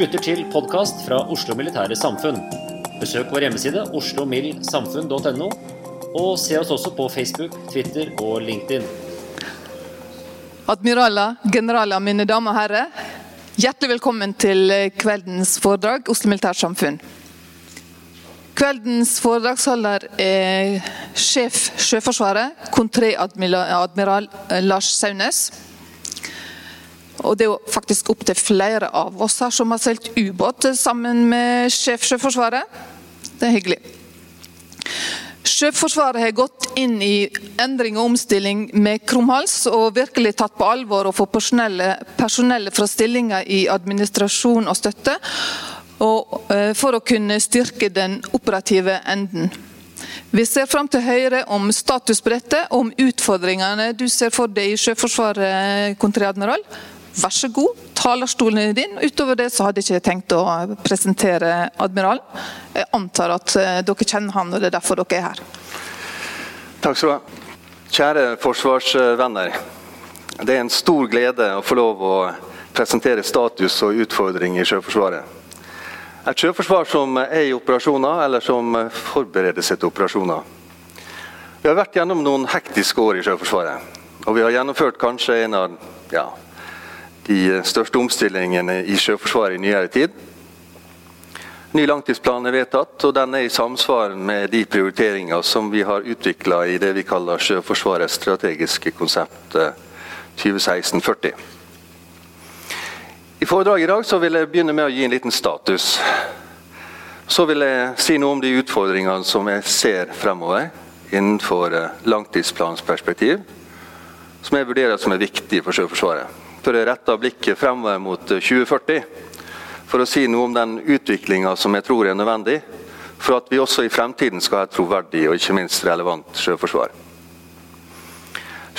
Lytter til podkast fra Oslo Militære Samfunn. Besøk vår hjemmeside oslomildsamfunn.no, og se oss også på Facebook, Twitter og LinkedIn. Admiraler, generaler, mine damer og herrer. Hjertelig velkommen til kveldens foredrag, Oslo Militært Samfunn. Kveldens foredragsholder er sjef Sjøforsvaret, kontreadmiral Lars Saunes. Og det er jo faktisk opptil flere av oss her som har seilt ubåt sammen med sjef Sjøforsvaret. Det er hyggelig. Sjøforsvaret har gått inn i endring og omstilling med krumhals, og virkelig tatt på alvor å få personellet fra stillinger i administrasjon og støtte, og for å kunne styrke den operative enden. Vi ser fram til Høyre om status på dette, om utfordringene du ser for deg i Sjøforsvaret, kontreadmiral. Vær så god, talerstolen er din. Utover det så hadde jeg ikke tenkt å presentere admiralen. Jeg antar at dere kjenner han, og det er derfor dere er her. Takk skal du ha. Kjære forsvarsvenner. Det er en stor glede å få lov å presentere status og utfordring i Sjøforsvaret. Et sjøforsvar som er i operasjoner, eller som forbereder seg til operasjoner. Vi har vært gjennom noen hektiske år i Sjøforsvaret. Og vi har gjennomført kanskje en av ja, de største omstillingene i Sjøforsvaret i nyere tid. Ny langtidsplan er vedtatt, og den er i samsvar med de prioriteringer som vi har utvikla i det vi kaller Sjøforsvarets strategiske konsept 2016-40. I foredraget i dag vil jeg begynne med å gi en liten status. Så vil jeg si noe om de utfordringene som jeg ser fremover innenfor langtidsplanens perspektiv, som jeg vurderer som er viktige for Sjøforsvaret. Før jeg retter blikket fremover mot 2040, for å si noe om den utviklinga som jeg tror er nødvendig for at vi også i fremtiden skal ha et troverdig og ikke minst relevant sjøforsvar.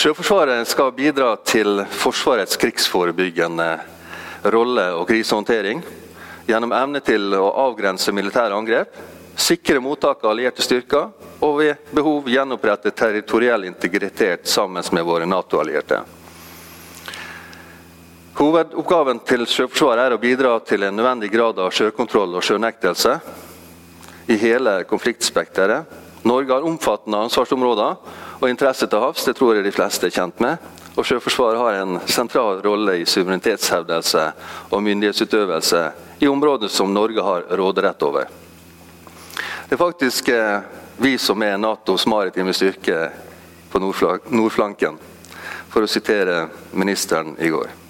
Sjøforsvaret skal bidra til Forsvarets krigsforebyggende rolle og krisehåndtering gjennom evne til å avgrense militære angrep, sikre mottak av allierte styrker og ved behov gjenopprette territoriell integritet sammen med våre Nato-allierte. Hovedoppgaven til Sjøforsvaret er å bidra til en nødvendig grad av sjøkontroll og sjønektelse i hele konfliktspekteret. Norge har omfattende ansvarsområder og interesse til havs, det tror jeg de fleste er kjent med. Og Sjøforsvaret har en sentral rolle i suverenitetshevdelse og myndighetsutøvelse i områder som Norge har råderett over. Det er faktisk vi som er Natos maritime styrke på nordflanken, for å sitere ministeren i går.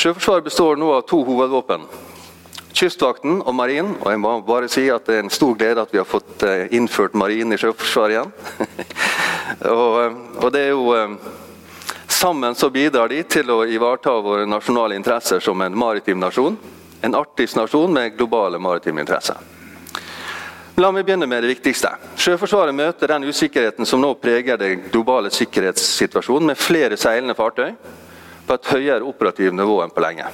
Sjøforsvaret består nå av to hovedvåpen. Kystvakten og Marinen. Og jeg må bare si at det er en stor glede at vi har fått innført Marinen i Sjøforsvaret igjen. og, og, det er jo Sammen så bidrar de til å ivareta våre nasjonale interesser som en maritim nasjon. En arktisk nasjon med globale maritime interesser. La meg begynne med det viktigste. Sjøforsvaret møter den usikkerheten som nå preger den globale sikkerhetssituasjonen, med flere seilende fartøy på et høyere operativt nivå enn på lenge.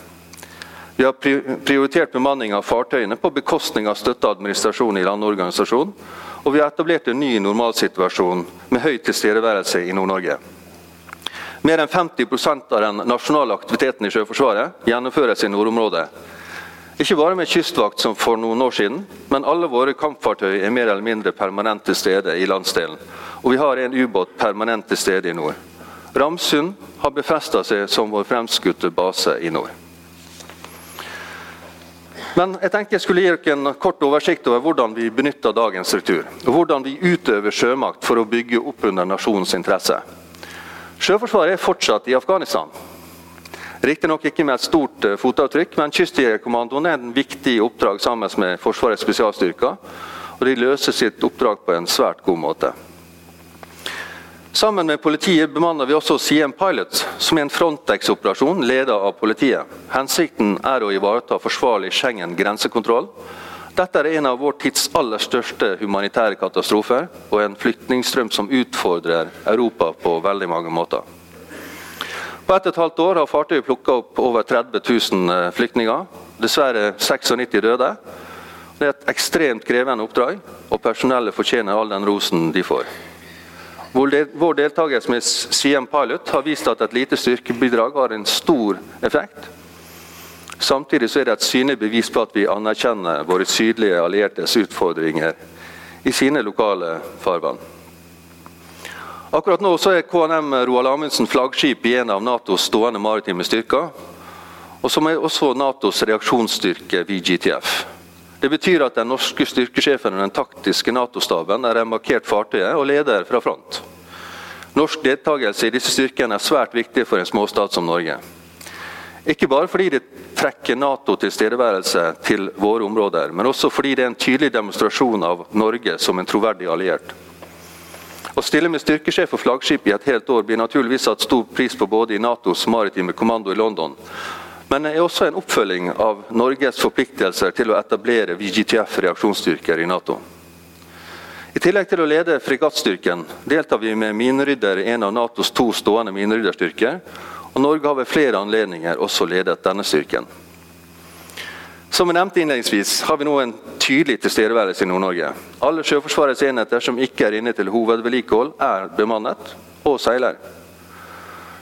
Vi har prioritert bemanning av fartøyene på bekostning av støtteadministrasjon i landorganisasjonen, og vi har etablert en ny normalsituasjon med høy tilstedeværelse i Nord-Norge. Mer enn 50% av den nasjonale aktiviteten i Sjøforsvaret gjennomføres i nordområdet. Ikke bare med kystvakt som for noen år siden, men alle våre kampfartøy er mer eller mindre permanent til stede i landsdelen. Og vi har en ubåt permanent til stede i nord. Ramsund har befesta seg som vår fremskutte base i nord. Men jeg tenker jeg skulle gi dere en kort oversikt over hvordan vi benytter dagens struktur. Og hvordan vi utøver sjømakt for å bygge opp under nasjonens interesser. Sjøforsvaret er fortsatt i Afghanistan. Riktignok ikke med et stort eh, fotavtrykk, men Kystjegerkommandoen er en viktig oppdrag sammen med Forsvarets spesialstyrker. Og de løser sitt oppdrag på en svært god måte. Sammen med politiet bemanner vi også Siem Pilot, som er en Frontex-operasjon ledet av politiet. Hensikten er å ivareta forsvarlig Schengen grensekontroll. Dette er en av vår tids aller største humanitære katastrofer, og en flyktningstrøm som utfordrer Europa på veldig mange måter. På ett og et halvt år har fartøyet plukka opp over 30 000 eh, flyktninger. Dessverre 96 døde. Det er et ekstremt krevende oppdrag, og personellet fortjener all den rosen de får. Vår deltakelse med Siem Pilot har vist at et lite styrkebidrag har en stor effekt. Samtidig er det et synlig bevis på at vi anerkjenner våre sydlige alliertes utfordringer i sine lokale farvann. Akkurat nå er KNM Roald Amundsen flaggskip i en av Natos stående maritime styrker, og som er også Natos reaksjonsstyrke VGTF. Det betyr at den norske styrkesjefen og den taktiske Nato-staben er markert fartøyet og leder fra front. Norsk deltakelse i disse styrkene er svært viktig for en småstat som Norge. Ikke bare fordi det trekker Nato tilstedeværelse til våre områder, men også fordi det er en tydelig demonstrasjon av Norge som en troverdig alliert. Å stille med styrkesjef og flaggskip i et helt år blir naturligvis satt stor pris på både i Natos maritime kommando i London men er også en oppfølging av Norges forpliktelser til å etablere VGTF-reaksjonsstyrker i Nato. I tillegg til å lede fregattstyrken deltar vi med minerydder i en av Natos to stående minerydderstyrker, og Norge har ved flere anledninger også ledet denne styrken. Som jeg nevnte innledningsvis, har vi nå en tydelig tilstedeværelse i Nord-Norge. Alle Sjøforsvarets enheter som ikke er inne til hovedvedlikehold, er bemannet og seiler.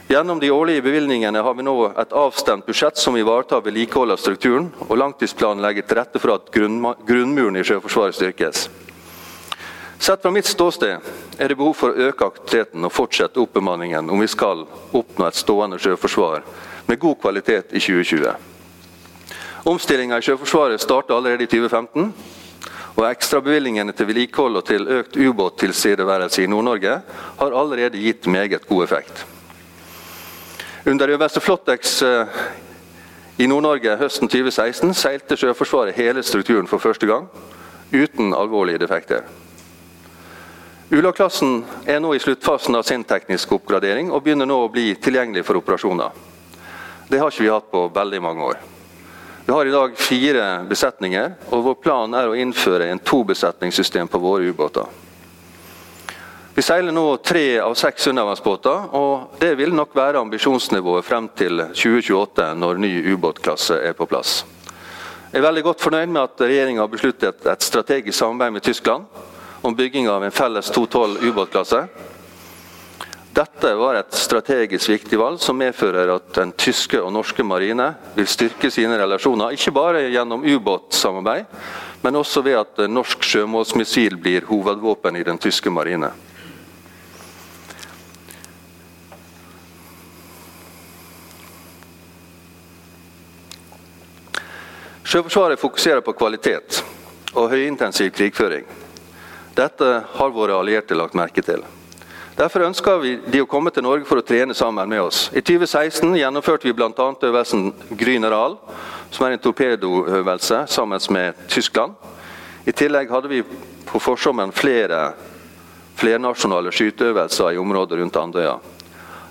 Gjennom de årlige bevilgningene har vi nå et avstemt budsjett som ivaretar vedlikehold av strukturen, og langtidsplanen legger til rette for at grunnmuren i Sjøforsvaret styrkes. Sett fra mitt ståsted er det behov for å øke aktiviteten og fortsette oppbemanningen om vi skal oppnå et stående sjøforsvar med god kvalitet i 2020. Omstillinga i Sjøforsvaret starter allerede i 2015. Og Ekstrabevilgningene til vedlikehold og til økt ubåttilstedeværelse i Nord-Norge har allerede gitt meget god effekt. Under øverste Flottex eh, i Nord-Norge høsten 2016 seilte Sjøforsvaret hele strukturen for første gang, uten alvorlige defekter. Ula-klassen er nå i sluttfasen av sin tekniske oppgradering og begynner nå å bli tilgjengelig for operasjoner. Det har ikke vi hatt på veldig mange år. Vi har i dag fire besetninger, og vår plan er å innføre en tobesetningssystem på våre ubåter. Vi seiler nå tre av seks undervannsbåter, og det vil nok være ambisjonsnivået frem til 2028, når ny ubåtklasse er på plass. Jeg er veldig godt fornøyd med at regjeringa har besluttet et strategisk samarbeid med Tyskland om bygging av en felles 212 ubåtklasse. Dette var et strategisk viktig valg som medfører at den tyske og norske marine vil styrke sine relasjoner, ikke bare gjennom ubåtsamarbeid, men også ved at norsk sjømålsmissil blir hovedvåpen i den tyske marine. Sjøforsvaret fokuserer på kvalitet og høyintensiv krigføring. Dette har våre allierte lagt merke til. Derfor ønsker vi de å komme til Norge for å trene sammen med oss. I 2016 gjennomførte vi bl.a. øvelsen Gryneral, som er en torpedoøvelse sammen med Tyskland. I tillegg hadde vi på forsommeren flere flernasjonale skyteøvelser i området rundt Andøya.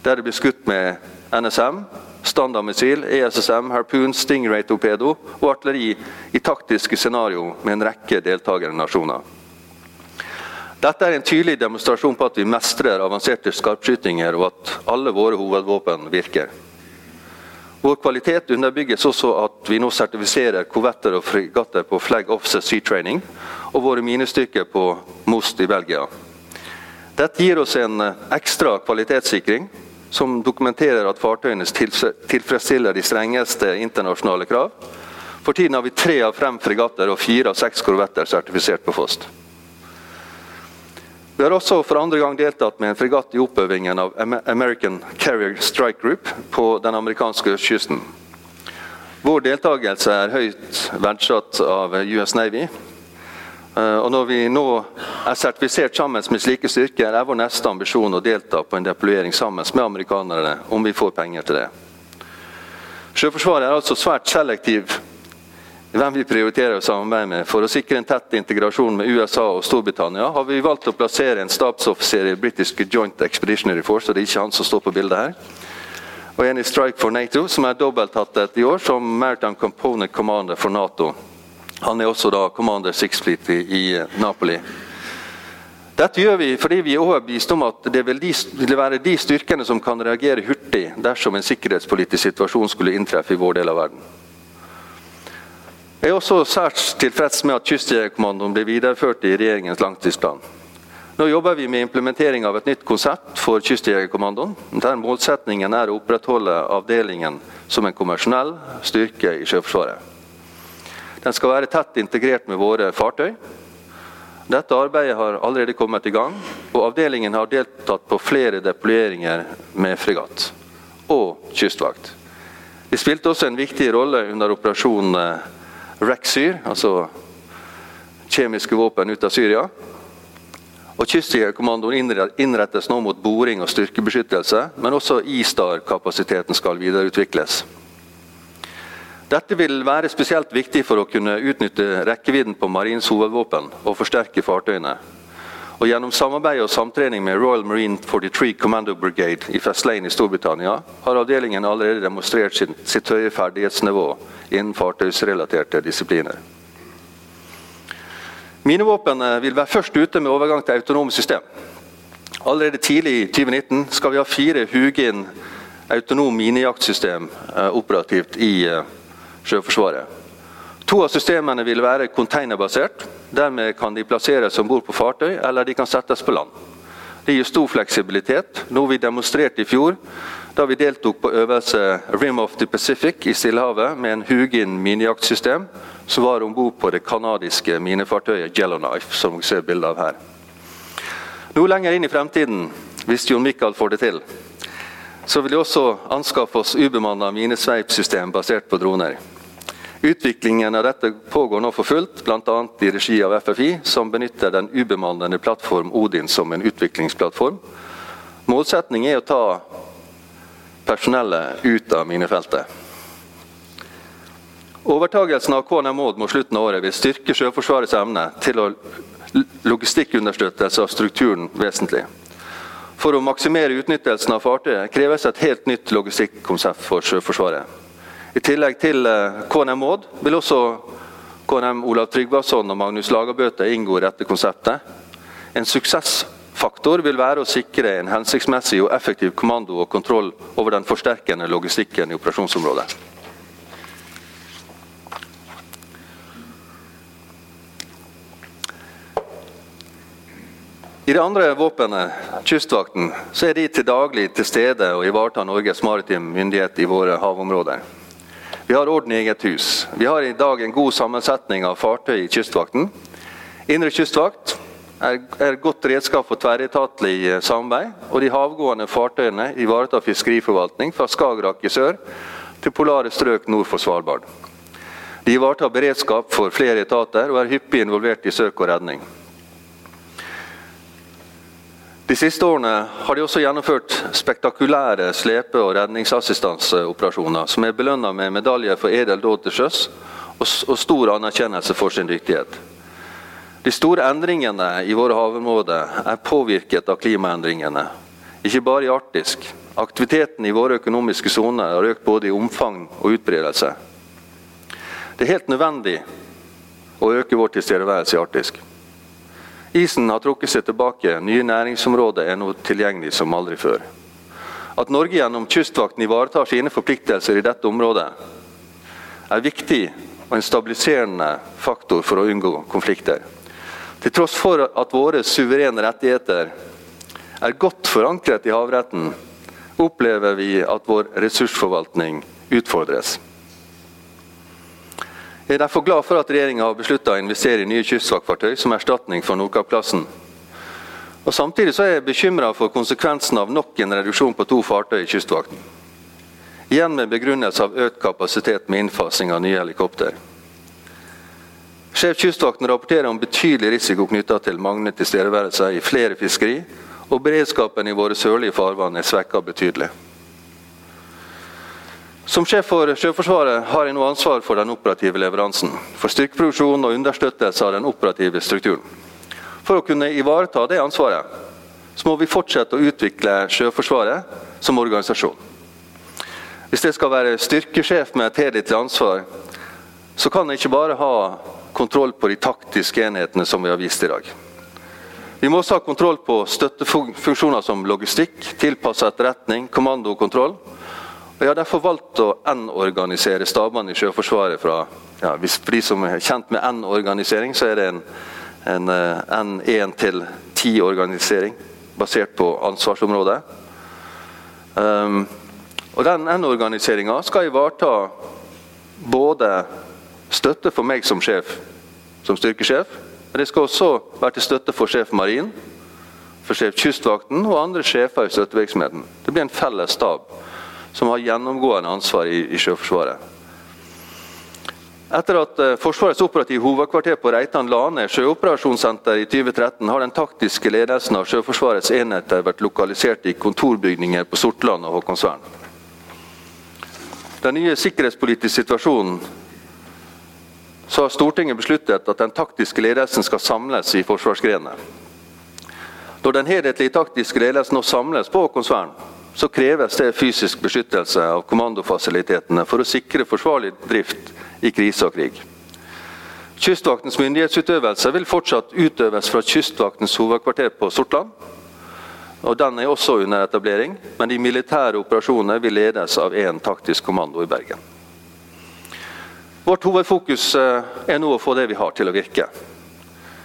Der det ble skutt med NSM, standardmissil, ESSM, Harpoon, Stingray-torpedo og artilleri i taktiske scenario med en rekke deltakende nasjoner. Dette er en tydelig demonstrasjon på at vi mestrer avanserte skarpskytinger, og at alle våre hovedvåpen virker. Vår kvalitet underbygges også at vi nå sertifiserer korvetter og fregatter på Flag Offset Sea Training og våre minestykker på Most i Belgia. Dette gir oss en ekstra kvalitetssikring som dokumenterer at fartøyene tilfredsstiller de strengeste internasjonale krav. For tiden har vi tre av fem fregatter og fire av seks korvetter sertifisert på FOST. Vi har også for andre gang deltatt med en fregatt i oppøvingen av American Carrier Strike Group på den amerikanske kysten. Vår deltakelse er høyt verdsatt av US Navy. Eh, og når vi nå er sertifisert sammen med slike styrker, er vår neste ambisjon å delta på en deployering sammen med amerikanerne, om vi får penger til det. Sjøforsvaret er altså svært selektiv hvem vi prioriterer å samarbeide med. For å sikre en tett integrasjon med USA og Storbritannia har vi valgt å plassere en stabsoffiser i British Joint Expeditionary Force, og det er ikke han som står på bildet her. Og en i Strike for Nato, som er dobbelthattet i år som Maritime Component Commander for Nato. Han er også da Commander Six Fleet i, i Napoli. Dette gjør vi fordi vi er overbevist om at det vil, de, vil være de styrkene som kan reagere hurtig dersom en sikkerhetspolitisk situasjon skulle inntreffe i vår del av verden. Jeg er også særs tilfreds med at Kystjegerkommandoen blir videreført i regjeringens langtidsplan. Nå jobber vi med implementering av et nytt konsept for Kystjegerkommandoen, der målsettingen er å opprettholde avdelingen som en konvensjonell styrke i Sjøforsvaret. Den skal være tett integrert med våre fartøy. Dette arbeidet har allerede kommet i gang, og avdelingen har deltatt på flere deployeringer med fregatt og kystvakt. De spilte også en viktig rolle under operasjonen Rexyr, altså kjemiske våpen ut av Syria. Og Kystjegerkommandoen innrettes nå mot boring og styrkebeskyttelse, men også ISTAR-kapasiteten skal videreutvikles. Dette vil være spesielt viktig for å kunne utnytte rekkevidden på Marines hovedvåpen og forsterke fartøyene. Og Gjennom samarbeid og samtrening med Royal Marine 43 Commando Brigade i Faslane i Storbritannia har avdelingen allerede demonstrert sitt høye ferdighetsnivå innen fartøysrelaterte disipliner. Minevåpnene vil være først ute med overgang til autonome system. Allerede tidlig i 2019 skal vi ha fire Hugin autonom minejaktsystem eh, operativt i eh, Sjøforsvaret. To av systemene vil være containerbasert. Dermed kan de plasseres om bord på fartøy, eller de kan settes på land. Det gir stor fleksibilitet, noe vi demonstrerte i fjor da vi deltok på øvelse Rim of the Pacific i Stillehavet med en Hugin minijaktsystem som var om bord på det canadiske minefartøyet Yellowknife, som vi ser bilde av her. Noe lenger inn i fremtiden, hvis Jon Michael får det til, så vil de også anskaffe oss ubemanna minesveipsystem basert på droner. Utviklingen av dette pågår nå for fullt, bl.a. i regi av FFI, som benytter den ubemannede plattform Odin som en utviklingsplattform. Målsettingen er å ta personellet ut av minefeltet. Overtagelsen av KNM Maud mot slutten av året vil styrke Sjøforsvarets evne til å logistikkunderstøttelse av strukturen vesentlig. For å maksimere utnyttelsen av fartøyet kreves et helt nytt logistikkonsept for Sjøforsvaret. I tillegg til eh, KNM Odd vil også KNM Olav Tryggvason og Magnus Lagerbøte inngå i dette konseptet. En suksessfaktor vil være å sikre en hensiktsmessig og effektiv kommando og kontroll over den forsterkende logistikken i operasjonsområdet. I det andre våpenet, Kystvakten, så er de til daglig til stede og ivaretar Norges maritime myndighet i våre havområder. Vi har orden i eget hus. Vi har i dag en god sammensetning av fartøy i Kystvakten. Indre kystvakt er, et godt redskap for tverretatlig eh, samarbeid. Og de havgående fartøyene ivaretar fiskeriforvaltning fra Skagerrak i sør til polare strøk nord for Svalbard. De ivaretar beredskap for flere etater og er hyppig involvert i søk og redning. De siste årene har de også gjennomført spektakulære slepe- og redningsassistanseoperasjoner, som er belønna med medalje for edel dåd til sjøs og stor anerkjennelse for sin dyktighet. De store endringene i våre havområder er påvirket av klimaendringene. Ikke bare i Arktisk. Aktiviteten i våre økonomiske soner har økt både i omfang og utbredelse. Det er helt nødvendig å øke vår tilstedeværelse i Arktisk. Isen har trukket seg tilbake, nye næringsområder er nå tilgjengelig som aldri før. At Norge gjennom Kystvakten ivaretar sine forpliktelser i dette området, er viktig og en stabiliserende faktor for å unngå konflikter. Til tross for at våre suverene rettigheter er godt forankret i havretten, opplever vi at vår ressursforvaltning utfordres. Jeg er derfor glad for at regjeringa har beslutta å investere i nye kystvaktfartøy som erstatning for Nordkapp-klassen. Og Samtidig så er jeg bekymra for konsekvensen av nok en reduksjon på to fartøy i Kystvakten. Igjen med begrunnelse av økt kapasitet med innfasing av nye helikopter. Sjef Kystvakten rapporterer om betydelig risiko knytta til manglende tilstedeværelse i flere fiskeri, og beredskapen i våre sørlige farvann er svekka betydelig. Som sjef for Sjøforsvaret har jeg nå ansvar for den operative leveransen, for styrkeproduksjon og understøttelse av den operative strukturen. For å kunne ivareta det ansvaret, så må vi fortsette å utvikle Sjøforsvaret som organisasjon. Hvis jeg skal være styrkesjef med et helhetlig ansvar, så kan jeg ikke bare ha kontroll på de taktiske enhetene som vi har vist i dag. Vi må også ha kontroll på støttefunksjoner som logistikk, tilpasset etterretning, kommando og kontroll jeg har derfor valgt å N-organisere stabene i Sjøforsvaret fra ja, For de som er kjent med N-organisering, så er det en, en uh, N1 til 10-organisering basert på ansvarsområdet. Um, og Den N-organiseringa skal ivareta både støtte for meg som sjef, som styrkesjef, men det skal også være til støtte for sjef marin, for sjef kystvakten og andre sjefer i støttevirksomheten. Det blir en felles stab som har gjennomgående ansvar i, i Sjøforsvaret. Etter at eh, Forsvarets operative hovedkvarter på Reitan la ned sjøoperasjonssenter i 2013, har den taktiske ledelsen av Sjøforsvarets enheter vært lokalisert i kontorbygninger på Sortland og Håkonsvern. Den nye sikkerhetspolitiske situasjonen så har Stortinget besluttet at den taktiske ledelsen skal samles i forsvarsgrenene. Når den helhetlige taktiske ledelsen nå samles på Håkonsvern, så kreves det fysisk beskyttelse av kommandofasilitetene for å sikre forsvarlig drift i krise og krig. Kystvaktens myndighetsutøvelse vil fortsatt utøves fra Kystvaktens hovedkvarter på Sortland. og Den er også under etablering, men de militære operasjonene vil ledes av én taktisk kommando i Bergen. Vårt hovedfokus eh, er nå å få det vi har, til å virke.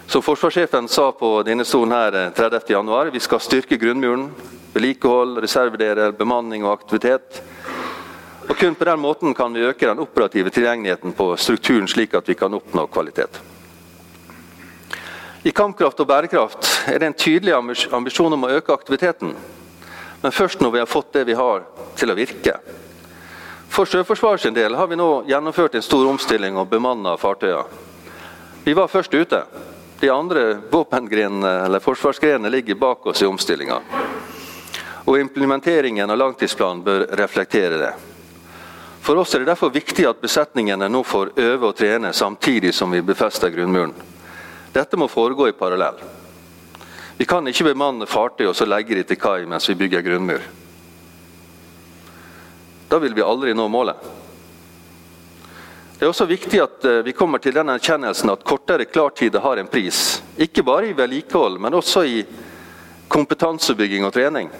Som forsvarssjefen sa på denne stolen her 30.1, eh, vi skal styrke grunnmuren, vedlikehold, reservedeler, bemanning og aktivitet. Og Kun på den måten kan vi øke den operative tilgjengeligheten på strukturen, slik at vi kan oppnå kvalitet. I kampkraft og bærekraft er det en tydelig ambisjon om å øke aktiviteten. Men først når vi har fått det vi har, til å virke. For Sjøforsvarets del har vi nå gjennomført en stor omstilling og bemanna fartøyer. Vi var først ute. De andre våpengrenene eller forsvarsgrenene ligger bak oss i omstillinga og implementeringen av langtidsplanen bør reflektere det. For oss er det derfor viktig at besetningene nå får øve og trene samtidig som vi befester grunnmuren. Dette må foregå i parallell. Vi kan ikke bemanne fartøy og så legge de til kai mens vi bygger grunnmur. Da vil vi aldri nå målet. Det er også viktig at eh, vi kommer til den erkjennelsen at kortere klartider har en pris. Ikke bare i vedlikehold, men også i kompetansebygging og trening.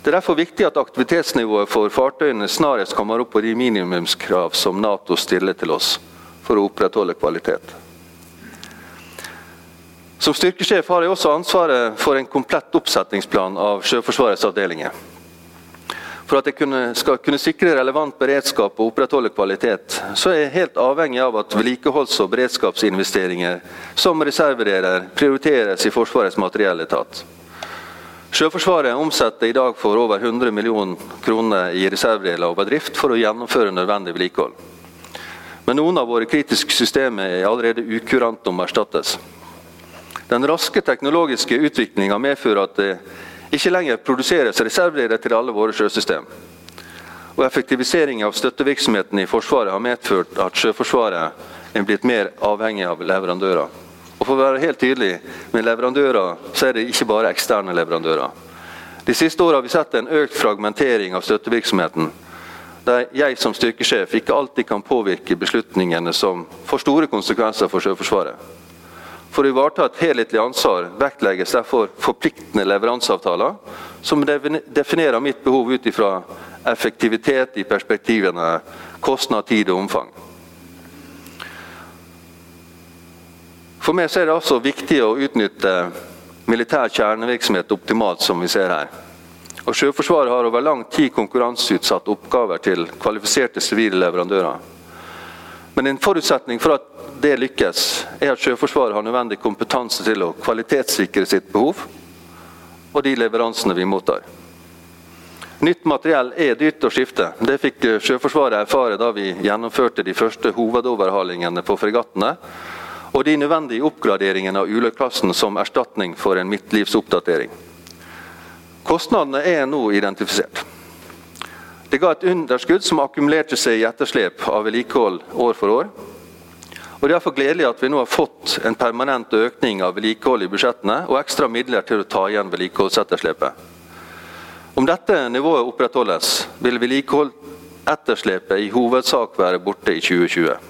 Det er derfor viktig at aktivitetsnivået for fartøyene snarest kommer opp på de minimumskrav som Nato stiller til oss for å opprettholde kvalitet. Som styrkesjef har jeg også ansvaret for en komplett oppsettingsplan av Sjøforsvarets avdelinger. For at jeg skal kunne sikre relevant beredskap og opprettholde kvalitet, så er jeg helt avhengig av at vedlikeholds- og beredskapsinvesteringer som reservedeler prioriteres i Forsvarets materielletat. Sjøforsvaret omsetter i dag for over 100 millioner kroner i reservedeler og bedrift for å gjennomføre nødvendig vedlikehold. Men noen av våre kritiske systemer er allerede ukurante om å erstattes. Den raske teknologiske utviklinga medfører at det ikke lenger produseres reservedeler til alle våre sjøsystem. Og Effektivisering av støttevirksomheten i Forsvaret har medført at Sjøforsvaret er blitt mer avhengig av leverandører. Og for å være helt tydelig, med leverandører så er det ikke bare eksterne leverandører. De siste årene har vi sett en økt fragmentering av støttevirksomheten. Der jeg som styrkesjef ikke alltid kan påvirke beslutningene som får store konsekvenser for Sjøforsvaret. For å ivareta et helhetlig ansvar vektlegges derfor forpliktende leveranseavtaler, som definerer mitt behov ut ifra effektivitet i perspektivene kostnad, tid og omfang. For meg er det altså viktig å utnytte militær kjernevirksomhet optimalt, som vi ser her. Og Sjøforsvaret har over lang tid konkurranseutsatt oppgaver til kvalifiserte sivile leverandører. Men en forutsetning for at det lykkes, er at Sjøforsvaret har nødvendig kompetanse til å kvalitetssikre sitt behov og de leveransene vi mottar. Nytt materiell er dyrt å skifte. Det fikk Sjøforsvaret erfare da vi gjennomførte de første hovedoverhalingene på fregattene, og de nødvendige oppgraderingene av Ule-klassen som erstatning for en midtlivsoppdatering. Kostnadene er nå identifisert. Det ga et underskudd som akkumulerte seg i etterslep av vedlikehold år for år. Og Det er derfor gledelig at vi nå har fått en permanent økning av vedlikehold i budsjettene og ekstra midler til å ta igjen vedlikeholdsetterslepet. Om dette nivået opprettholdes, vil vedlikeholdsetterslepet i hovedsak være borte i 2020.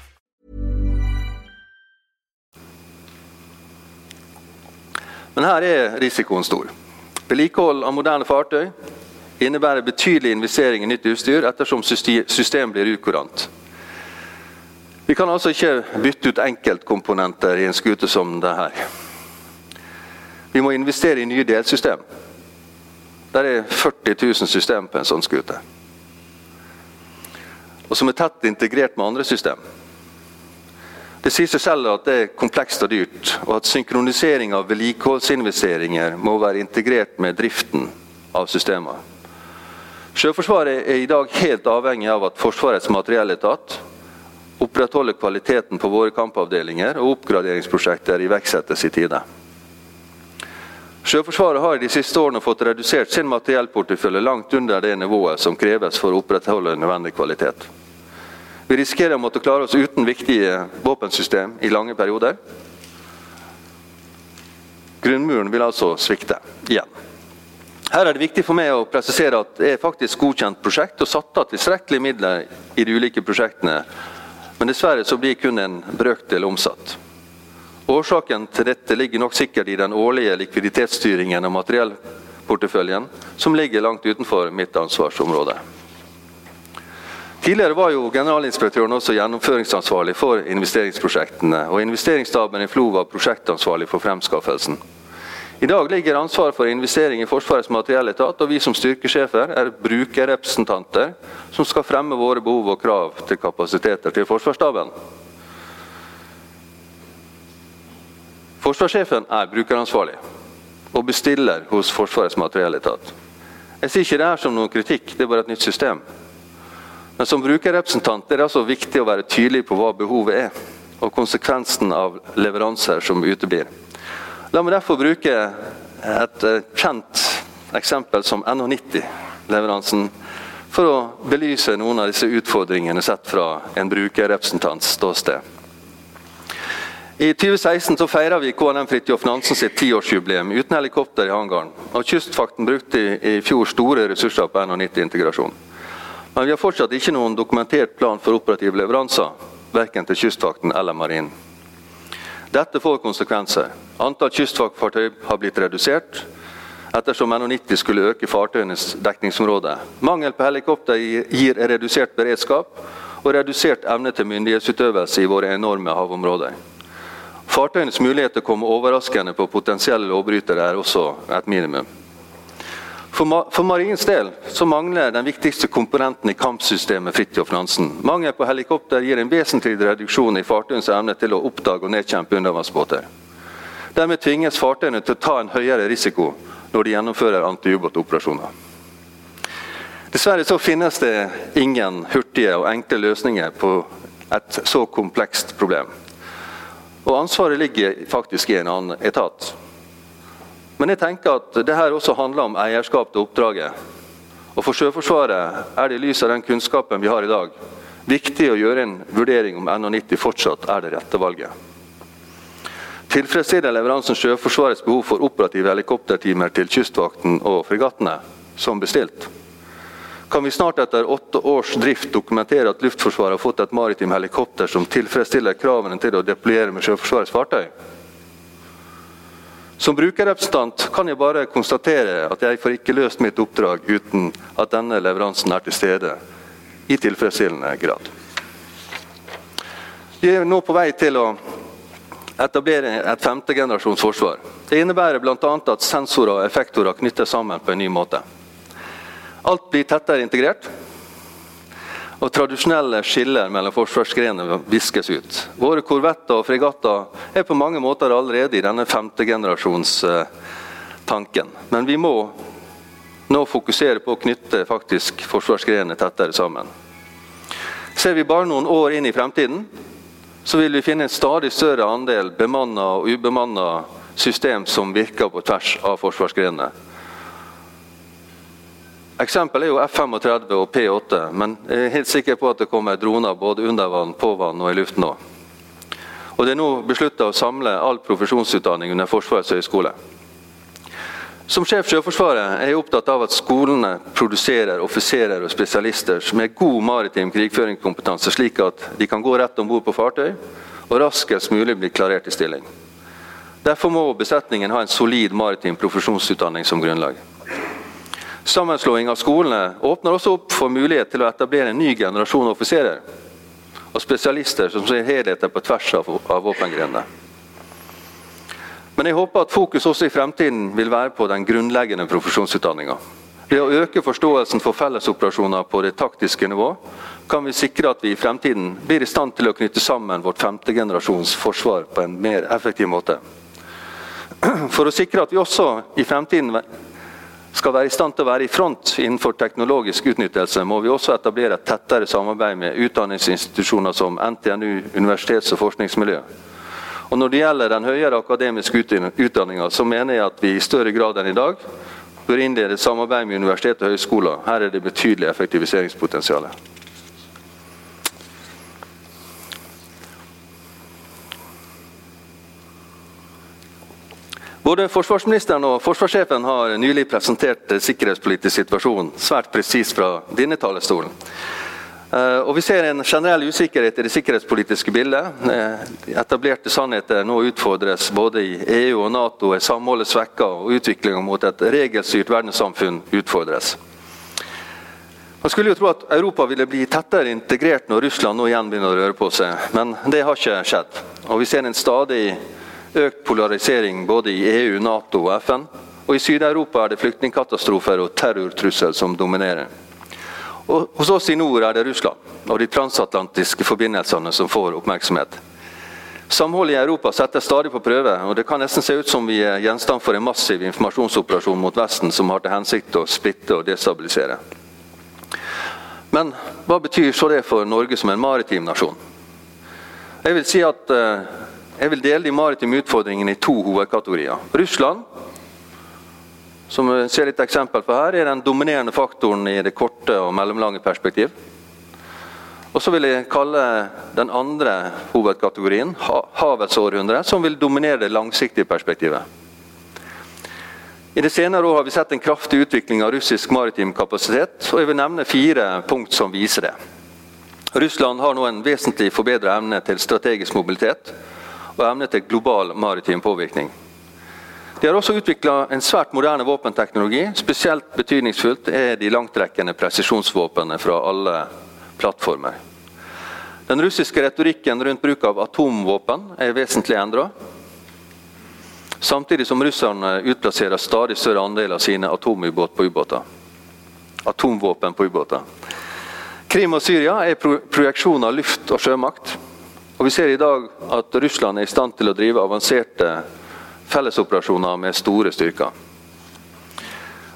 Men her er risikoen stor. Vedlikehold av moderne fartøy innebærer betydelig investering i nytt utstyr ettersom systemet blir ukurant. Vi kan altså ikke bytte ut enkeltkomponenter i en skute som dette. Vi må investere i nye delsystem. Der er 40 000 system på en sånn skute. Og som er tett integrert med andre system. Det sier seg selv at det er komplekst og dyrt, og at synkronisering av vedlikeholdsinvesteringer må være integrert med driften av systemene. Sjøforsvaret er i dag helt avhengig av at Forsvarets materielletat opprettholder kvaliteten på våre kampavdelinger, og oppgraderingsprosjekter iverksettes i tide. Sjøforsvaret har de siste årene fått redusert sin materiellportefølje langt under det nivået som kreves for å opprettholde nødvendig kvalitet. Vi risikerer å måtte klare oss uten viktige våpensystem i lange perioder. Grunnmuren vil altså svikte igjen. Her er det viktig for meg å presisere at det er faktisk godkjent prosjekt og satt av tilstrekkelige midler i de ulike prosjektene, men dessverre så blir kun en brøkdel omsatt. Årsaken til dette ligger nok sikkert i den årlige likviditetsstyringen av materiellporteføljen, som ligger langt utenfor mitt ansvarsområde. Tidligere var jo generalinspektøren også gjennomføringsansvarlig for investeringsprosjektene, og investeringsstaben i FLO var prosjektansvarlig for fremskaffelsen. I dag ligger ansvaret for investering i Forsvarets materielletat, og vi som styrkesjefer er brukerrepresentanter som skal fremme våre behov og krav til kapasiteter til Forsvarsstaben. Forsvarssjefen er brukeransvarlig og bestiller hos Forsvarets materielletat. Jeg sier ikke det her som noen kritikk, det er bare et nytt system. Men som brukerrepresentant er det altså viktig å være tydelig på hva behovet er, og konsekvensen av leveranser som uteblir. La meg derfor bruke et eh, kjent eksempel som NH90-leveransen, for å belyse noen av disse utfordringene sett fra en brukerrepresentants ståsted. I 2016 så feira vi KNM Fridtjof Nansen sitt tiårsjubileum uten helikopter i hangaren. Og Kystvakten brukte i fjor store ressurser på NH90-integrasjon. Men vi har fortsatt ikke noen dokumentert plan for operative leveranser, verken til Kystvakten eller Marinen. Dette får konsekvenser. Antall kystvaktfartøy har blitt redusert, ettersom NH90 skulle øke fartøyenes dekningsområde. Mangel på helikopter gir redusert beredskap, og redusert evne til myndighetsutøvelse i våre enorme havområder. Fartøyenes mulighet til overraskende på potensielle lovbrytere er også et minimum. For, ma Marinens del så mangler den viktigste komponenten i kampsystemet Fridtjof Nansen. Mangel på helikopter gir en vesentlig reduksjon i fartøyens evne til å oppdage og nedkjempe undervannsbåter. Dermed tvinges fartøyene til å ta en høyere risiko når de gjennomfører antiubåtoperasjoner. Dessverre så finnes det ingen hurtige og enkle løsninger på et så komplekst problem. Og ansvaret ligger faktisk i en annen etat. Men jeg tenker at det her også handler om eierskap til oppdraget. Og For Sjøforsvaret er det i lys av den kunnskapen vi har i dag, viktig å gjøre en vurdering om NH90 fortsatt er det rette valget. Tilfredsstiller leveransen Sjøforsvarets behov for operative helikoptertimer til Kystvakten og fregattene, som bestilt? kan vi snart etter åtte års drift dokumentere at Luftforsvaret har fått et maritimt helikopter som tilfredsstiller kravene til å deployere med Sjøforsvarets fartøy. Som brukerrepresentant kan jeg bare konstatere at jeg får ikke løst mitt oppdrag uten at denne leveransen er til stede i tilfredsstillende grad. Vi er nå på vei til å etablere et femtegenerasjons forsvar. Det innebærer bl.a. at sensorer og effektorer knyttes sammen på en ny måte. Alt blir tettere integrert. Og tradisjonelle skiller mellom forsvarsgrenene viskes ut. Våre korvetter og fregatter er på mange måter allerede i denne femtegenerasjonstanken. Men vi må nå fokusere på å knytte faktisk forsvarsgrenene tettere sammen. Ser vi bare noen år inn i fremtiden, så vil vi finne en stadig større andel bemanna og ubemanna system som virker på tvers av forsvarsgrenene. Eksempel er jo F-35 og P-8, men jeg er helt sikker på at det kommer droner både under vann, på vann og i luften òg. Og det er nå beslutta å samle all profesjonsutdanning under Forsvarets høgskole. Som sjef Sjøforsvaret er jeg opptatt av at skolene produserer offiserer og spesialister med god maritim krigføringskompetanse, slik at de kan gå rett om bord på fartøy og raskest mulig bli klarert i stilling. Derfor må besetningen ha en solid maritim profesjonsutdanning som grunnlag. Sammenslåing av skolene åpner også opp for mulighet til å etablere en ny generasjon offiserer og spesialister som ser helheter på tvers av, av våpengrenene. Men jeg håper at fokus også i fremtiden vil være på den grunnleggende profesjonsutdanninga. Ved å øke forståelsen for fellesoperasjoner på det taktiske nivå, kan vi sikre at vi i fremtiden blir i stand til å knytte sammen vårt femte generasjons forsvar på en mer effektiv måte. For å sikre at vi også i fremtiden skal være i stand til å være i front innenfor teknologisk utnyttelse, må vi også etablere et tettere samarbeid med utdanningsinstitusjoner som NTNU, universitets- og forskningsmiljø. Og Når det gjelder den høyere akademiske utdanninga, så mener jeg at vi i større grad enn i dag bør innlede samarbeid med universitet og høyskoler. Her er det betydelig effektiviseringspotensial. Både forsvarsministeren og forsvarssjefen har nylig presentert sikkerhetspolitisk situasjon svært presis fra denne talerstolen. Eh, og Vi ser en generell usikkerhet i det sikkerhetspolitiske bildet. Eh, etablerte sannheter nå utfordres både i EU og Nato, er samholdet svekka og utviklinga mot et regelstyrt verdenssamfunn utfordres. Man skulle jo tro at Europa ville bli tettere integrert når Russland nå igjen begynner å røre på seg, men det har ikke skjedd. Og Vi ser en stadig økt polarisering både i EU, Nato og FN. Og i Syd-Europa er det flyktningkatastrofer og terrortrussel som dominerer. Og hos oss i nord er det Russland og de transatlantiske forbindelsene som får oppmerksomhet. Samholdet i Europa settes stadig på prøve, og det kan nesten se ut som vi er gjenstand for en massiv informasjonsoperasjon mot Vesten som har til hensikt å splitte og destabilisere. Men hva betyr så det for Norge som en maritim nasjon? Jeg vil si at uh, jeg vil dele de maritime utfordringene i to hovedkategorier. Russland, som vi ser litt eksempel på her, er den dominerende faktoren i det korte og mellomlange perspektiv. Og så vil jeg kalle den andre hovedkategorien havets århundre, som vil dominere det langsiktige perspektivet. I det senere år har vi sett en kraftig utvikling av russisk maritim kapasitet, og jeg vil nevne fire punkt som viser det. Russland har nå en vesentlig forbedret evne til strategisk mobilitet og evne til global maritim påvirkning. De har også utvikla en svært moderne våpenteknologi. Spesielt betydningsfullt er de langtrekkende presisjonsvåpnene fra alle plattformer. Den russiske retorikken rundt bruk av atomvåpen er vesentlig endra. Samtidig som russerne utplasserer stadig større andel av sine atomubåt på ubåter. Atomvåpen på ubåter. Krim og Syria er pro projeksjon av luft- og sjømakt. Og Vi ser i dag at Russland er i stand til å drive avanserte fellesoperasjoner med store styrker.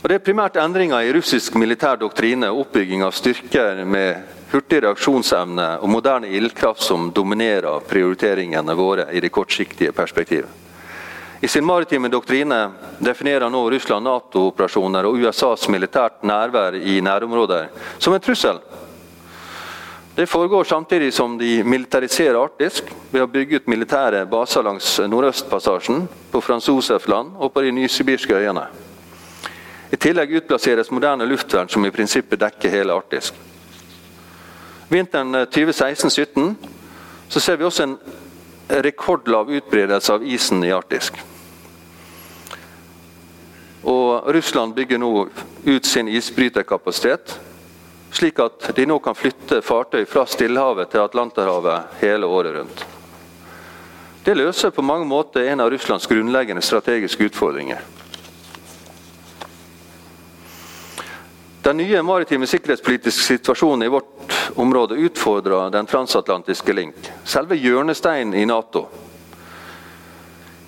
Og Det er primært endringer i russisk militær doktrine og oppbygging av styrker med hurtig reaksjonsevne og moderne ildkraft som dominerer prioriteringene våre i det kortsiktige perspektivet. I sin maritime doktrine definerer nå Russland Nato-operasjoner og USAs militært nærvær i nærområder som en trussel. Det foregår samtidig som de militariserer Arktisk ved å bygge ut militære baser langs Nordøstpassasjen, på Frans Josef-land og på de nysibirske øyene. I tillegg utplasseres moderne luftvern som i prinsippet dekker hele Arktisk. Vinteren 2016-2017 så ser vi også en rekordlav utbredelse av isen i Arktisk. Og Russland bygger nå ut sin isbryterkapasitet, slik at de nå kan flytte fartøy fra Stillehavet til Atlanterhavet hele året rundt. Det løser på mange måter en av Russlands grunnleggende strategiske utfordringer. Den nye maritime sikkerhetspolitiske situasjonen i vårt område utfordrer den transatlantiske link, selve hjørnesteinen i Nato.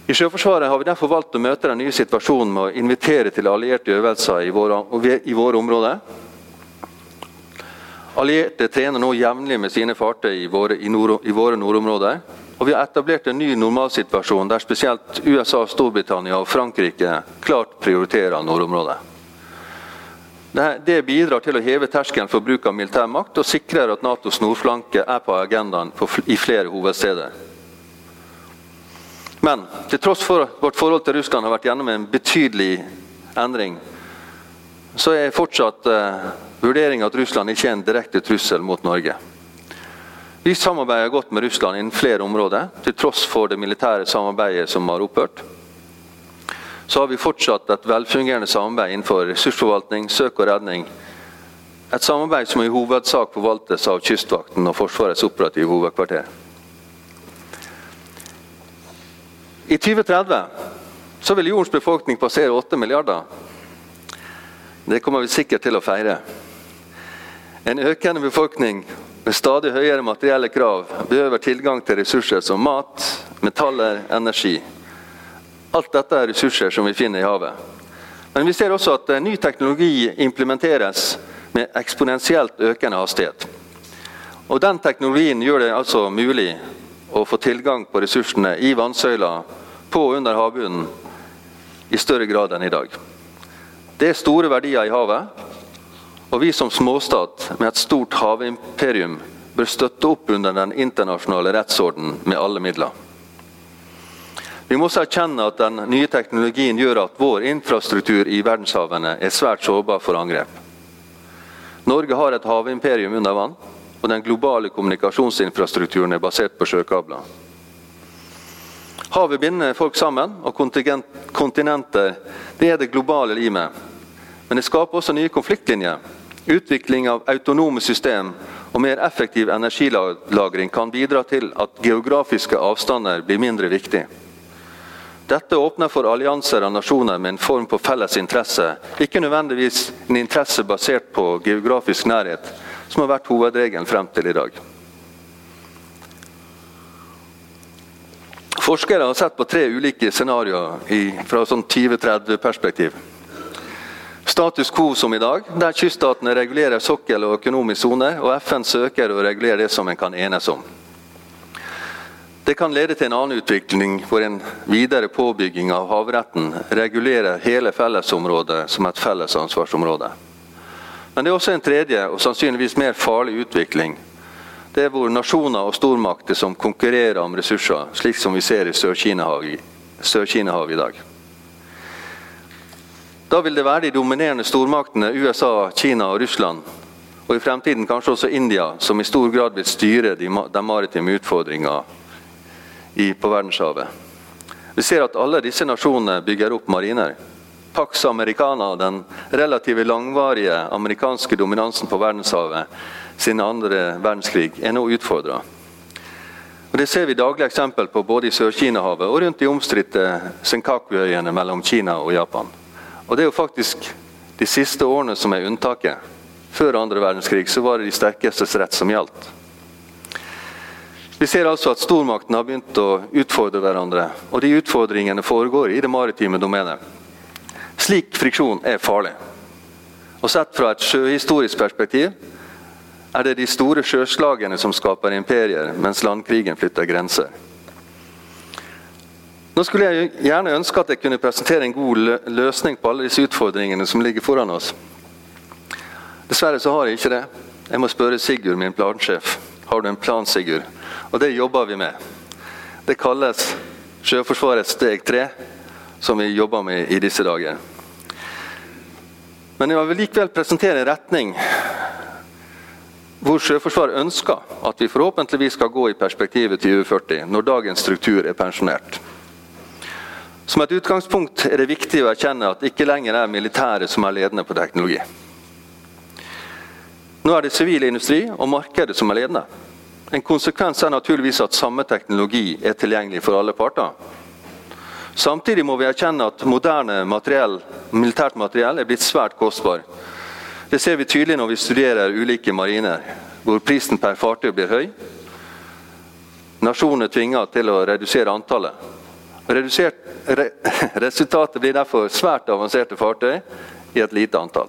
I Sjøforsvaret har vi derfor valgt å møte den nye situasjonen med å invitere til allierte øvelser i våre, i våre områder. Allierte trener nå jevnlig med sine fartøy i våre, i, nord, i våre nordområder. Og vi har etablert en ny normalsituasjon der spesielt USA, Storbritannia og Frankrike klart prioriterer nordområdet. Det bidrar til å heve terskelen for bruk av militær makt og sikrer at Natos nordflanke er på agendaen i flere hovedsteder. Men til tross for at vårt forhold til Russland har vært gjennom en betydelig endring, så er fortsatt vurderingen at Russland ikke er en direkte trussel mot Norge. Vi samarbeider godt med Russland innen flere områder, til tross for det militære samarbeidet som har opphørt så har vi fortsatt et velfungerende samarbeid innenfor ressursforvaltning, søk og redning. Et samarbeid som i hovedsak forvaltes av Kystvakten og Forsvarets operative hovedkvarter. I 2030 så vil jordens befolkning passere 8 milliarder. Det kommer vi sikkert til å feire. En økende befolkning med stadig høyere materielle krav behøver tilgang til ressurser som mat, metaller, energi. Alt dette er ressurser som vi finner i havet. Men vi ser også at eh, ny teknologi implementeres med eksponentielt økende hastighet. Og Den teknologien gjør det altså mulig å få tilgang på ressursene i vannsøyla, på og under havbunnen, i større grad enn i dag. Det er store verdier i havet, og vi som småstat med et stort havimperium bør støtte opp under den internasjonale rettsorden med alle midler. Vi må også erkjenne at den nye teknologien gjør at vår infrastruktur i verdenshavene er svært sårbar for angrep. Norge har et havimperium under vann, og den globale kommunikasjonsinfrastrukturen er basert på sjøkabler. Havet binder folk sammen, og kontinenter det er det globale limet. Men det skaper også nye konfliktlinjer. Utvikling av autonome system og mer effektiv energilagring kan bidra til at geografiske avstander blir mindre viktig. Dette åpner for allianser av nasjoner med en form på felles interesse, ikke nødvendigvis en interesse basert på geografisk nærhet, som har vært hovedregelen frem til i dag. Forskere har sett på tre ulike scenarioer fra sånn 2030-perspektiv. Status quo som i dag, der kyststatene regulerer sokkel og økonomisk sone, og FN søker å regulere det som en kan enes om. Det kan lede til en annen utvikling, hvor en videre påbygging av havretten regulerer hele fellesområdet som et felles ansvarsområde. Men det er også en tredje og sannsynligvis mer farlig utvikling. Det er hvor nasjoner og stormakter som konkurrerer om ressurser, slik som vi ser i Sør-Kina-havet Sør i dag. Da vil det være de dominerende stormaktene USA, Kina og Russland, og i fremtiden kanskje også India, som i stor grad vil styre de, de maritime utfordringene på verdenshavet. Vi ser at alle disse nasjonene bygger opp mariner. Pax Americana, den relativt langvarige amerikanske dominansen på verdenshavet siden andre verdenskrig, er nå utfordra. Det ser vi daglig eksempel på både i Sør-Kina-havet og rundt de omstridte Senkaku-øyene mellom Kina og Japan. Og Det er jo faktisk de siste årene som er unntaket. Før andre verdenskrig så var det de sterkestes rett som gjaldt. Vi ser altså at stormaktene har begynt å utfordre hverandre, og de utfordringene foregår i det maritime domenet. Slik friksjon er farlig. Og Sett fra et sjøhistorisk perspektiv er det de store sjøslagene som skaper imperier, mens landkrigen flytter grenser. Nå skulle jeg gjerne ønske at jeg kunne presentere en god løsning på alle disse utfordringene som ligger foran oss. Dessverre så har jeg ikke det. Jeg må spørre Sigurd, min plansjef. Har du en plan, Sigurd? Og det jobber vi med. Det kalles Sjøforsvarets steg tre, som vi jobber med i disse dager. Men jeg vil likevel presentere en retning hvor Sjøforsvaret ønsker at vi forhåpentligvis skal gå i perspektivet til 2040, når dagens struktur er pensjonert. Som et utgangspunkt er det viktig å erkjenne at det ikke lenger er militæret som er ledende på teknologi. Nå er det sivil industri og markedet som er ledende. En konsekvens er naturligvis at samme teknologi er tilgjengelig for alle parter. Samtidig må vi erkjenne at moderne materiell, militært materiell er blitt svært kostbar det ser vi tydelig når vi studerer ulike mariner, hvor prisen per fartøy blir høy. Nasjonene tvinger til å redusere antallet. Redusert, re, resultatet blir derfor svært avanserte fartøy i et lite antall.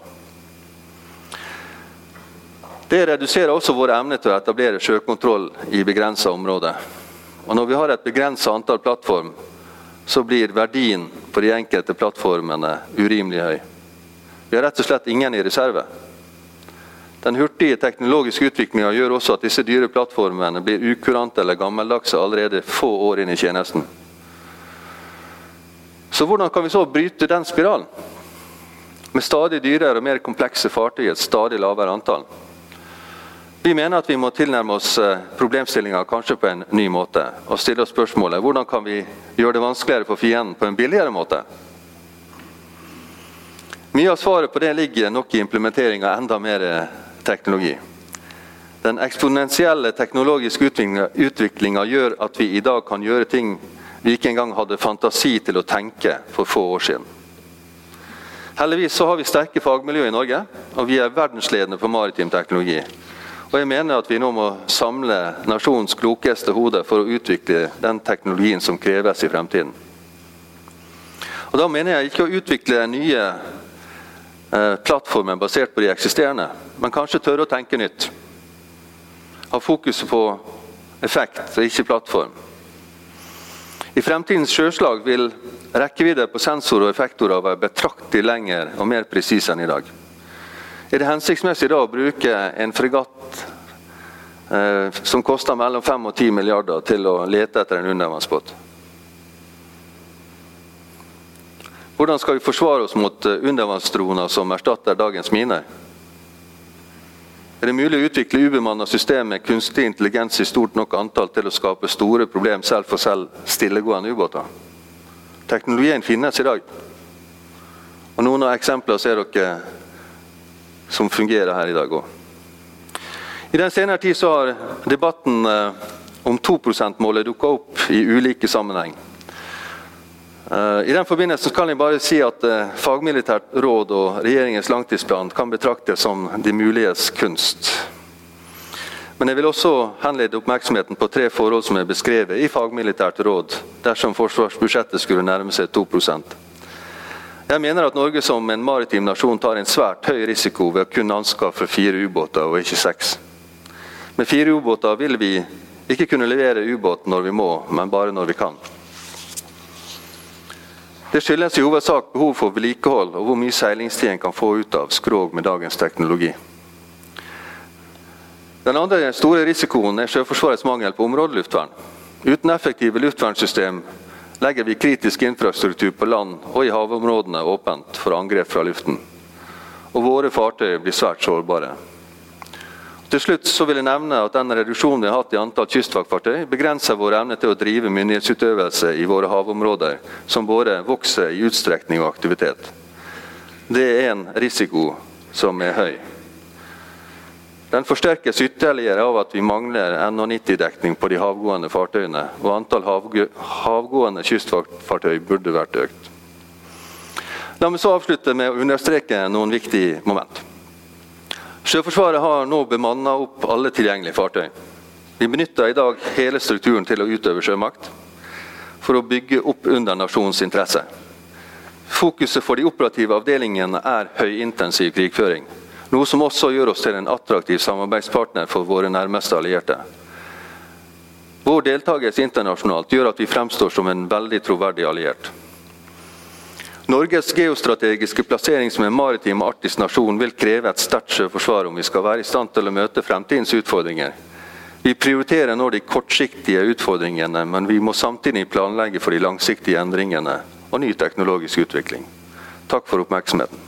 Det reduserer også vår evne til å etablere sjøkontroll i begrensa områder. Og når vi har et begrensa antall plattform, så blir verdien på de enkelte plattformene urimelig høy. Vi har rett og slett ingen i reserve. Den hurtige teknologiske utviklinga gjør også at disse dyre plattformene blir ukurante eller gammeldagse allerede få år inn i tjenesten. Så hvordan kan vi så bryte den spiralen? Med stadig dyrere og mer komplekse fartøy i et stadig lavere antall. Vi mener at vi må tilnærme oss eh, problemstillinga kanskje på en ny måte. Og stille oss spørsmålet hvordan kan vi gjøre det vanskeligere for fienden på en billigere måte? Mye av svaret på det ligger nok i implementering av enda mer eh, teknologi. Den eksponentielle teknologiske utviklinga gjør at vi i dag kan gjøre ting vi ikke engang hadde fantasi til å tenke for få år siden. Heldigvis så har vi sterke fagmiljøer i Norge, og vi er verdensledende på maritim teknologi. Og jeg mener at vi nå må samle nasjonens klokeste hoder for å utvikle den teknologien som kreves i fremtiden. Og Da mener jeg ikke å utvikle nye Eh, plattformen basert på de eksisterende, men kanskje tørre å tenke nytt. Ha fokuset på effekt og ikke plattform. I fremtidens sjøslag vil rekkevidde på sensorer og effektorer være betraktelig lengre og mer presis enn i dag. Er det hensiktsmessig da å bruke en fregatt eh, som koster mellom 5 og 10 milliarder til å lete etter en undervannsbåt? Hvordan skal vi forsvare oss mot eh, undervannsdroner som erstatter dagens miner? Er det mulig å utvikle ubemanna system med kunstig intelligens i stort nok antall til å skape store problem selv for selv stillegående ubåter? Teknologien finnes i dag. Og Noen av eksemplene ser dere som fungerer her i dag òg. I den senere tid har debatten eh, om 2 %-målet dukka opp i ulike sammenheng. Eh, I den forbindelse kan jeg bare si at eh, Fagmilitært råd og regjeringens langtidsplan kan betraktes som de muliges kunst. Men jeg vil også henlede oppmerksomheten på tre forhold som er beskrevet i Fagmilitært råd dersom forsvarsbudsjettet skulle nærme seg 2% Jeg mener at Norge som en maritim nasjon tar en svært høy risiko ved å kunne anskaffe fire ubåter og ikke seks. Med fire ubåter vil vi ikke kunne levere ubåt når vi må, men bare når vi kan. Det skyldes i hovedsak behov for vedlikehold og hvor mye seilingstid en kan få ut av skrog med dagens teknologi. Den andre store risikoen er Sjøforsvarets mangel på områdeluftvern. Uten effektive luftvernsystem legger vi kritisk infrastruktur på land og i havområdene åpent for angrep fra luften. Og våre fartøy blir svært sårbare. Til slutt så vil jeg nevne at den reduksjonen vi har hatt i antall kystvaktfartøy, begrenser vår evne til å drive myndighetsutøvelse i våre havområder, som både vokser i utstrekning og aktivitet. Det er en risiko som er høy. Den forsterkes ytterligere av at vi mangler NH90-dekning på de havgående fartøyene, og antall havgående kystfartøy burde vært økt. La meg så avslutte med å understreke noen viktige moment. Sjøforsvaret har nå bemanna opp alle tilgjengelige fartøy. Vi benytter i dag hele strukturen til å utøve sjømakt for å bygge opp under nasjonens interesse. Fokuset for de operative avdelingene er høyintensiv krigføring. Noe som også gjør oss til en attraktiv samarbeidspartner for våre nærmeste allierte. Vår deltakelse internasjonalt gjør at vi fremstår som en veldig troverdig alliert. Norges geostrategiske plassering som en maritim og arktisk nasjon vil kreve et sterkt sjøforsvar om vi skal være i stand til å møte fremtidens utfordringer. Vi prioriterer nå de kortsiktige utfordringene, men vi må samtidig planlegge for de langsiktige endringene og ny teknologisk utvikling. Takk for oppmerksomheten.